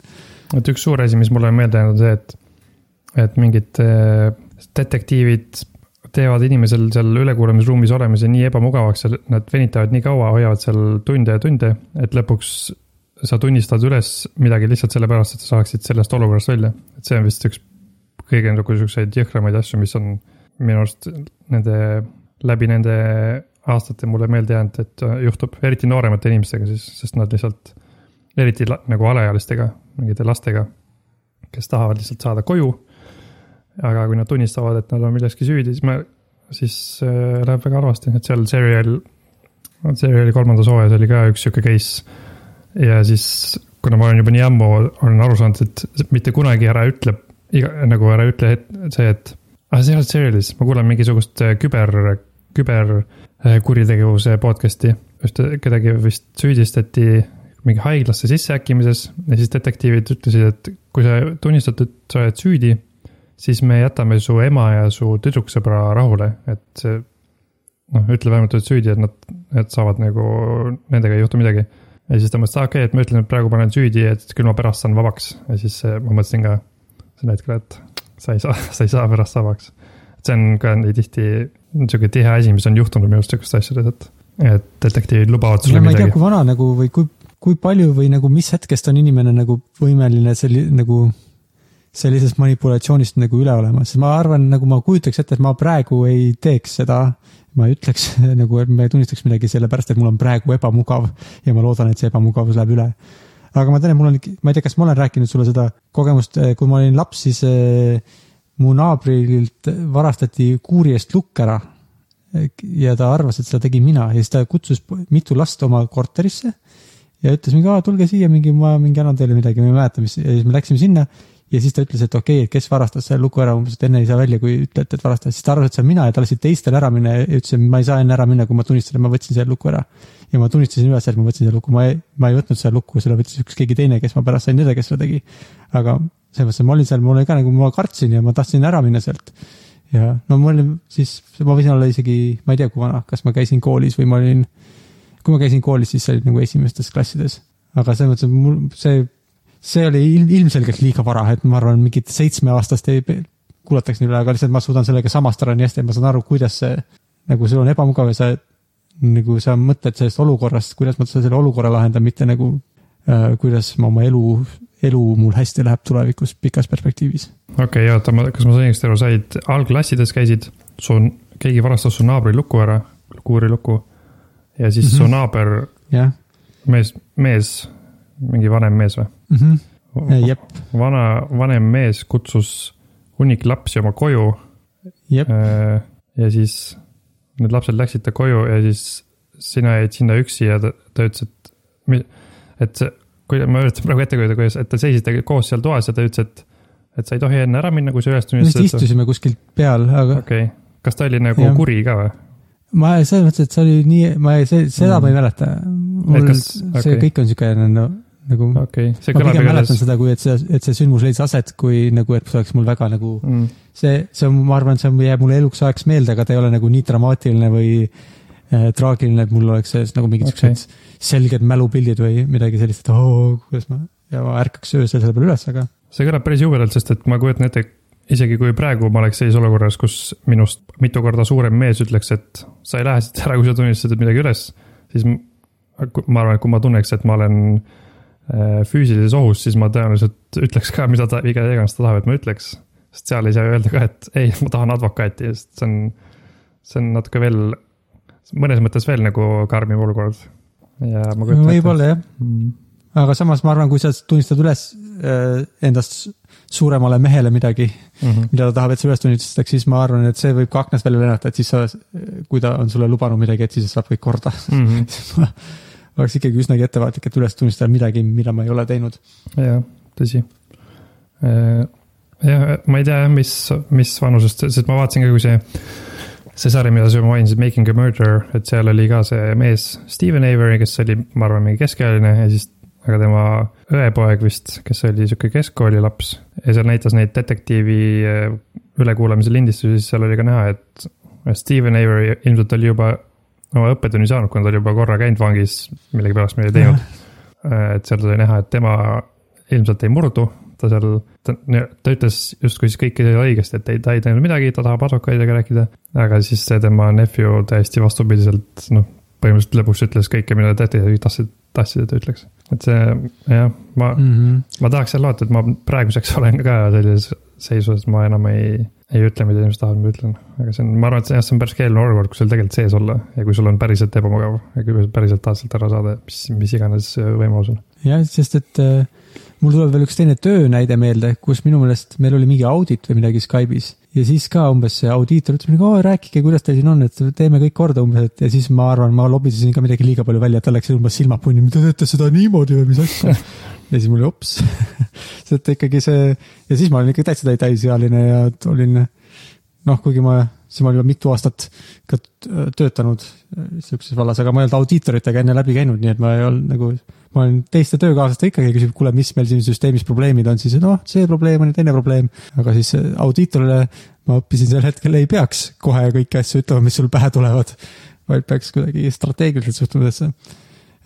et üks suur asi, mis mulle on meelde jäänud, on see, et, et mingid eh, detektiivid teevad inimesel seal ülekuulamisruumis olemise nii ebamugavaks nad venitavad nii kaua, hoiavad seal tunde ja tunde, et lõpuks sa tunnistad üles midagi lihtsalt sellepärast, et sa saaksid sellest olukorrast välja. et see on vist üks kõige nagu siukseid jõhkramaid asju, mis on minu arust nende, läbi nende aastate mulle meelde jäänud, et juhtub, eriti nooremate inimestega siis, sest nad lihtsalt, eriti nagu alaealistega, mingite lastega, kes tahavad lihtsalt saada koju. aga kui nad tunnistavad, et nad on milleski süüdi, siis me, siis äh, läheb väga halvasti, et seal serial, seriali kolmandas hooajas oli ka üks sihuke case. Ja siis, kuna ma olen juba nii ammu, olen aru saanud, et mitte kunagi ära ütle, nagu ära ütle et, see, et aga see ei olnud serialis, ma kuulan mingisugust äh, küber, küberkuritegevuse podcast'i. ühte, kedagi vist süüdistati mingi haiglasse sisseäkkimises ja siis detektiivid ütlesid, et kui sa tunnistad, et sa oled süüdi, siis me jätame su ema ja su tüdruksõbra rahule, et noh, ütle vähemalt, et süüdi, et nad, et saavad nagu, nendega ei juhtu midagi. Ja siis ta mõtles, et okei okay,, et ma ütlen, et praegu ma olen süüdi, et küll ma pärast saan vabaks ja siis eh, ma mõtlesin ka sel hetkel, et sa ei saa, <laughs> sa ei saa pärast vabaks. see on ka nii tihti niisugune tihe asi, mis on juhtunud minu arust sihukestes asjades, et, et detektiivid lubavad sulle ma ei tea, midagi. kui vana nagu või kui, kui palju või nagu mis hetkest on inimene nagu võimeline selli-, nagu sellisest manipulatsioonist nagu üle olema, sest ma arvan, nagu ma kujutaks ette, et ma praegu ei teeks seda. Ma ei ütleks <laughs> nagu, et ma ei tunnistaks midagi sellepärast, et mul on praegu ebamugav ja ma loodan, et see ebamugavus läheb üle. aga ma tean, et mul on, ma ei tea, kas ma olen rääkinud sulle seda kogemust, kui ma olin laps, siis eh, mu naabrilt varastati kuuri eest lukk ära. ja ta arvas, et seda tegin mina ja siis ta kutsus mitu last oma korterisse ja ütles mingi, tulge siia mingi, ma mingi annan teile midagi, ma ei mäleta, mis ja siis me läksime sinna ja siis ta ütles, et okei okay,, et kes varastas selle luku ära, umbes, et enne ei saa välja, kui ütlete, et varastas, siis ta arvas, et see olen mina ja ta lasi teistel ära minna ja ütles, et ma ei saa enne ära minna, kui ma tunnistan, et ma võtsin selle luku ära. ja ma tunnistasin üles, et ma võtsin selle luku, ma ei, ma ei võtnud seda lukku, selle võttis üks keegi teine, kes ma pärast sain teada, kes seda tegi. aga selles mõttes, et ma olin seal, mul oli ka nagu, ma kartsin ja ma tahtsin ära minna sealt. ja no ma olin siis, ma võisin olla isegi, ma ei tea, kui vana, kas ma käisin koolis või ma olin, kui ma käisin koolis, siis see oli nagu esimestes klassides. aga selles mõttes, et mul see, see oli ilm, ilmselgelt liiga vara, et ma arvan, mingit seitsmeaastast ei kuulataks nii üle, aga lihtsalt ma suudan sellega samastada nii hästi, et ma saan aru, kuidas see nagu sul on ebamugav ja sa nagu sa mõtled sellest olukorrast, kuidas ma selle olukorra lahendan, mitte nagu äh, kuidas ma oma elu, elu mul hästi läheb tulevikus pikas perspektiivis. okei okay,, oota, ma, kas ma sain õigesti aru, said algklassides käisid, su, keegi varastas su naabri luku ära, kuuriluku. ja siis mm -hmm. su Mhm. naaber, jah mees, mees, mingi vanem mees või? mm, -hmm. jep, vana, vanem mees kutsus hunnik lapsi oma koju jep, Äh, ja siis need lapsed läksid ta koju ja siis sina jäid sinna üksi ja ta, ta ütles, et, et see, kui ma üritan praegu ette kujutada, kuidas, et te seisite koos seal toas ja ta ütles, et, et sa ei tohi enne ära minna, kui sa üles me vist istusime kuskilt peal, aga okei okay., kas ta oli nagu Jah. kuri ka või? ma selles mõttes, et see oli nii, ma ei, see, seda Mm. ma ei mäleta. mul kas- see okei. kõik on siuke no, nagu okei okay., see kõlab pigem mäletan igatahes. seda, kui et see, et see sündmus leidis aset, kui nagu, et see oleks mul väga nagu Mm, see, see on, ma arvan, see on- jääb mulle eluks ajaks meelde, aga ta ei ole nagu nii dramaatiline või äh, traagiline, et mul oleks selles nagu mingid Okei. siuksed selged mälupildid või midagi sellist, et oo, kuidas ma ja ma ärkaks öösel selle peale üles, aga see kõlab päris jubedalt, sest et ma kujutan ette, isegi kui praegu ma oleks sellises olukorras, kus minust mitu korda suurem mees ütleks, et sa ei lähe siit ära, kui sa tunnistasid midagi üles, siis ma arvan, et kui ma tunneks, et ma olen äh, füüsilises ohus, siis ma tõenäoliselt ütleks ka, mida ta, mida iganes ta tahab, et ma ütleks. sest seal ei saa öelda ka, et ei, ma tahan advokaati, sest see on, see on natuke veel, mõnes mõttes veel nagu karmim olukord. ja ma kujutan võib-olla jah, Mm. aga samas ma arvan, kui sa tunnistad üles äh, endast suuremale mehele midagi, Mm -hmm. mida ta tahab, et sa üles tunnistataks, siis ma arvan, et see võib ka aknast välja lennata, et siis sa, kui ta on sulle lubanud midagi, et siis saab kõik korda. Mm -hmm. Oleks ikkagi üsnagi ettevaatlik, et üles tunnistada midagi, mida ma ei ole teinud. jah, tõsi. jah, ma ei tea jah, mis, mis vanusest, sest ma vaatasin ka, kui see, see sari, mida sa juba mainisid, Making a Murder, et seal oli ka see mees Steven Avery, kes oli, ma arvan, mingi keskealine ja siis aga tema õepoeg vist, kes oli sihuke keskkooli laps ja seal näitas neid detektiivi eh, ülekuulamise lindistusi, siis seal oli ka näha, et Steven Avery ilmselt oli juba oma õppetunni saanud, kuna ta oli juba korra käinud vangis millegipärast midagi teinud. <laughs> et seal sai näha, et tema ilmselt ei murdu, ta seal, ta, ta ütles justkui siis kõike õigesti, et ei, ta ei teinud midagi, ta tahab advokaadiga rääkida. aga siis see tema nephew täiesti vastupidiselt, noh, põhimõtteliselt lõpuks ütles kõike, mida detektiivid tahtsid, tahtsid, et ta ütleks. et see jah, ma mm, -hmm. ma tahaks jälle loota, et ma praeguseks <laughs> olen ka sellises seisus, et ma enam ei, ei ütle, mida inimesed tahavad, ma ütlen. aga see on, ma arvan, et jah, see on päris keeruline olukord, kus sul tegelikult sees olla ja kui sul on päriselt ebamugav ja kui päriselt tahad sealt ära saada, mis, mis iganes võimalus on. jah, sest et äh, mul tuleb veel üks teine töönäide meelde, kus minu meelest meil oli mingi audit või midagi Skype'is ja siis ka umbes see audiitor ütles mulle, oo rääkige, kuidas teil siin on, et teeme kõik korda umbes, et ja siis ma arvan, ma lobisesin ka midagi liiga palju välja, et tal läksid umbes silmad punni, mida teete seda niimoodi või mis asja. <laughs> ja siis mul oli ops, <laughs> sest ikkagi see ja siis ma olin ikka täitsa täisealine ja olin noh, kuigi ma, siis ma olin juba mitu aastat ka töötanud äh, sihukeses vallas, aga ma ei olnud audiitoritega enne läbi käinud, nii et ma ei olnud nagu, ma olen teiste töökaaslastega ikkagi küsib, kuule, mis meil siin süsteemis probleemid on, siis noh, see probleem on ja teine probleem. aga siis äh, audiitorile ma õppisin sel hetkel ei peaks kohe kõiki asju ütlema, mis sul pähe tulevad, vaid peaks kuidagi strateegiliselt suhtuma sellesse.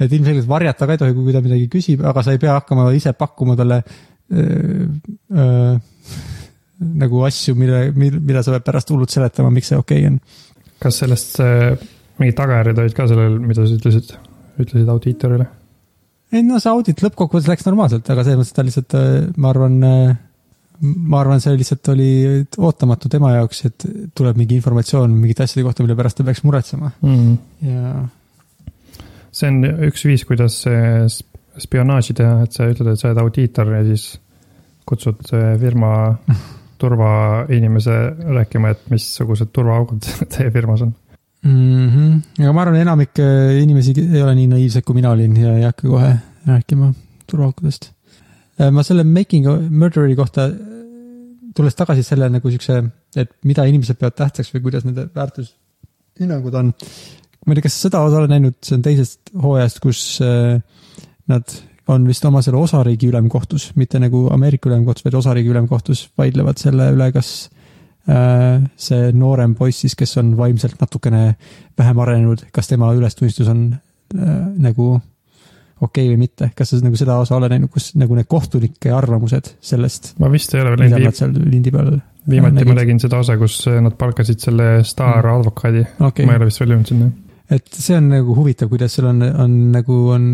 et ilmselgelt varjata ka ei tohi, kui ta midagi küsib, aga sa ei pea hakkama ise pakkuma talle öö, öö, nagu asju, mille, mida sa pead pärast hullult seletama, miks see okei okay on. kas sellest äh, mingid tagajärjed olid ka sellel, mida sa ütlesid, ütlesid audiitorile? ei no see audit lõppkokkuvõttes läks normaalselt, aga selles mõttes ta lihtsalt, ma arvan, ma arvan, see lihtsalt oli ootamatu tema jaoks, et tuleb mingi informatsioon mingite asjade kohta, mille pärast ta peaks muretsema mm.. ja see on üks viis, kuidas spionaaži teha, et sa ütled, et sa oled audiitor ja siis kutsud firma <laughs> turvainimese rääkima, et missugused turvaaugud <laughs> teie firmas on. mm. -hmm. aga ma arvan, enamik äh, inimesi ei ole nii naiivsed, kui mina olin ja ei hakka kohe rääkima turvaaukudest. ma selle Making Murder'i kohta, tulles tagasi selle nagu siukse, et mida inimesed peavad tähtsaks või kuidas nende väärtushinnangud on. ma ei tea, kas seda osa oled näinud, see on teisest hooajast, kus äh, nad on vist oma selle osariigi ülemkohtus, mitte nagu Ameerika ülemkohtus, vaid osariigi ülemkohtus vaidlevad selle üle, kas äh, see noorem poiss siis, kes on vaimselt natukene vähem arenenud, kas tema ülestunnistus on äh, nagu okei okay või mitte, kas sa nagu seda osa oled näinud, kus nagu need kohtunike arvamused sellest, ma vist ei ole veel näinud seal lindi peal viimati ma nägin seda osa, kus eh, nad palkasid selle staaradvokaadi mm., okei ma ei ole vist veel jõudnud sinna. et see on nagu huvitav, kuidas seal on, on nagu on.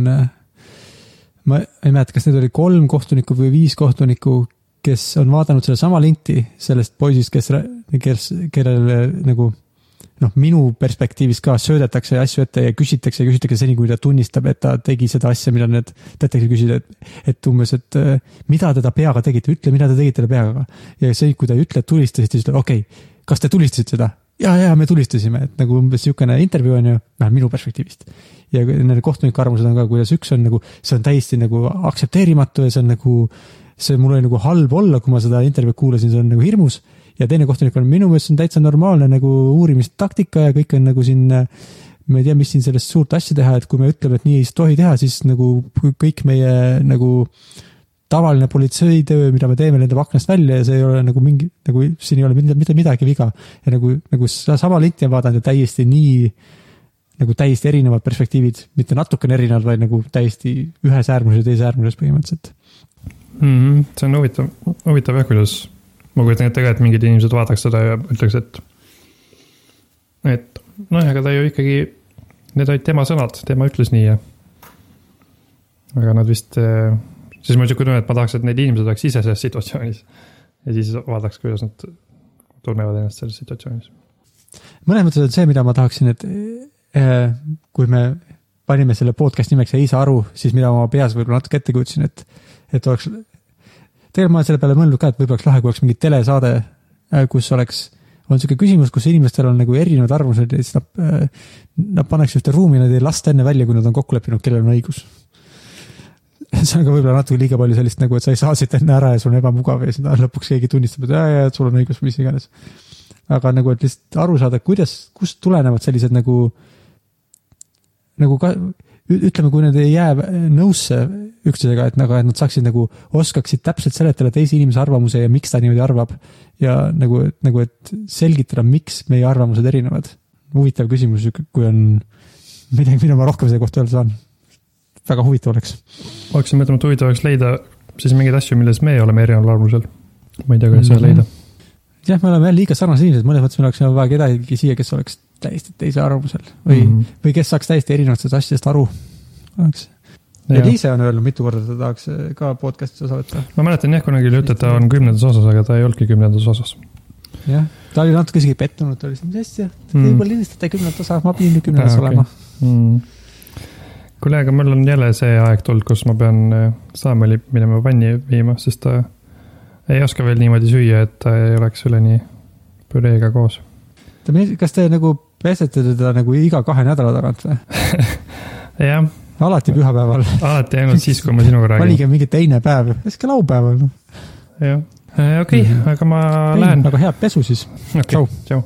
Ma ei mäleta, kas need oli kolm kohtunikku või viis kohtunikku, kes on vaadanud sedasama linti sellest poisist, kes, kes, kellele nagu noh, minu perspektiivist ka söödetakse asju ette ja küsitakse ja küsitakse seni, kui ta tunnistab, et ta tegi seda asja, mida need detektiivid küsisid, et, et umbes, et äh, mida te ta peaga tegite, ütle, mida te tegite ta peaga. ja see, kui ta ei ütle, et tulistasite, siis ütleb, okei okay,, kas te tulistasite seda? ja, ja me tulistasime, et nagu umbes niisugune intervjuu on ju, vähemalt minu perspektiivist. Ja nende kohtunike arvamused on ka, kuidas üks on nagu, see on täiesti nagu aktsepteerimatu ja see on nagu, see mul oli nagu halb olla, kui ma seda intervjuud kuulasin, see on nagu hirmus. ja teine kohtunik on minu meelest see on täitsa normaalne nagu uurimistaktika ja kõik on nagu siin, ma ei tea, mis siin sellest suurt asja teha, et kui me ütleme, et nii ei tohi teha, siis nagu kõik meie nagu tavaline politseitöö, mida me teeme, lendab aknast välja ja see ei ole nagu mingi, nagu siin ei ole mitte, midagi viga. ja nagu, nagu sama linti on vaadanud ja täiesti nii nagu täiesti erinevad perspektiivid, mitte natukene erinevad, vaid nagu täiesti ühes äärmuses ja teises äärmuses põhimõtteliselt. mm. -hmm. see on huvitav, huvitav jah, kuidas ma kujutan ette ka, et mingid inimesed vaataks seda ja ütleks, et, et noh, aga ta ju ikkagi, need olid tema sõnad, tema ütles nii ja. aga nad vist, siis mul sihuke tunne, et ma tahaks, et need inimesed oleks ise selles situatsioonis ja siis vaadaks, kuidas nad tunnevad ennast selles situatsioonis. mõnes mõttes on see, mida ma tahaksin, et kui me panime selle podcast nimeks Ei saa aru, siis mida ma peas võib-olla natuke ette kujutasin, et, et oleks. tegelikult ma olen selle peale mõelnud ka, et võib-olla oleks lahe, kui oleks mingi telesaade, kus oleks, on sihuke küsimus, kus inimestel on nagu erinevad arvamused ja siis nad, nad pannakse ühte ruumi, nad ei lasta enne välja, kui nad on kokku leppinud, kellel on õigus. <laughs> see on ka võib-olla natuke liiga palju sellist nagu, et sa ei saa siit enne ära ja sul on ebamugav ja siis lõpuks keegi tunnistab, et jaa, jaa, sul on õigus, mis iganes aga nagu, et lihtsalt aru saada, kuidas, kust tulenevad sellised nagu, nagu ka ütleme, kui nad ei jää nõusse üksteisega, et nagu, et nad saaksid nagu, oskaksid täpselt seletada teise inimese arvamuse ja miks ta niimoodi arvab. ja nagu, nagu, et selgitada, miks meie arvamused erinevad. huvitav küsimus, kui on midagi, mida ma rohkem selle kohta öelda saan. väga huvitav oleks. hakkasin mõtlema, et huvitav oleks leida siis mingeid asju, milles me oleme erineval arvamusel. ma ei tea, kuidas seda Mhm. leida. jah, me oleme jah liiga sarnased inimesed, mõnes mõttes meil oleks vaja kedagi siia, kes oleks täiesti teise arvamusel või mm. -hmm. või kes saaks täiesti erinevatest asjadest aru. oleks. ja Liise on öelnud mitu korda, et ta tahaks eh, ka podcast'is osa võtta. ma mäletan jah, kunagi oli jutt, et ta on kümnendas osas, aga ta ei olnudki kümnendas osas. jah, ta oli natuke isegi pettunud, ta oli siis, mis asja, te Mm. juba lindistate kümnendat osa, ma pidin kümnendas ah, okei. olema. mm.. kuule, aga mul on jälle see aeg tulnud, kus ma pean äh, Samueli minema vanni viima, sest ta ei oska veel niimoodi süüa, et ta ei oleks üleni püreega koos. kas te nagu pesete teda nagu iga kahe nädala tagant või? <laughs> jah, alati pühapäeval, alati ainult siis, kui ma sinuga räägin. valige mingi teine päev, äkki laupäeval. jah, okei, Mhm. aga ma lähen. aga head pesu siis. okei tšau., tšau.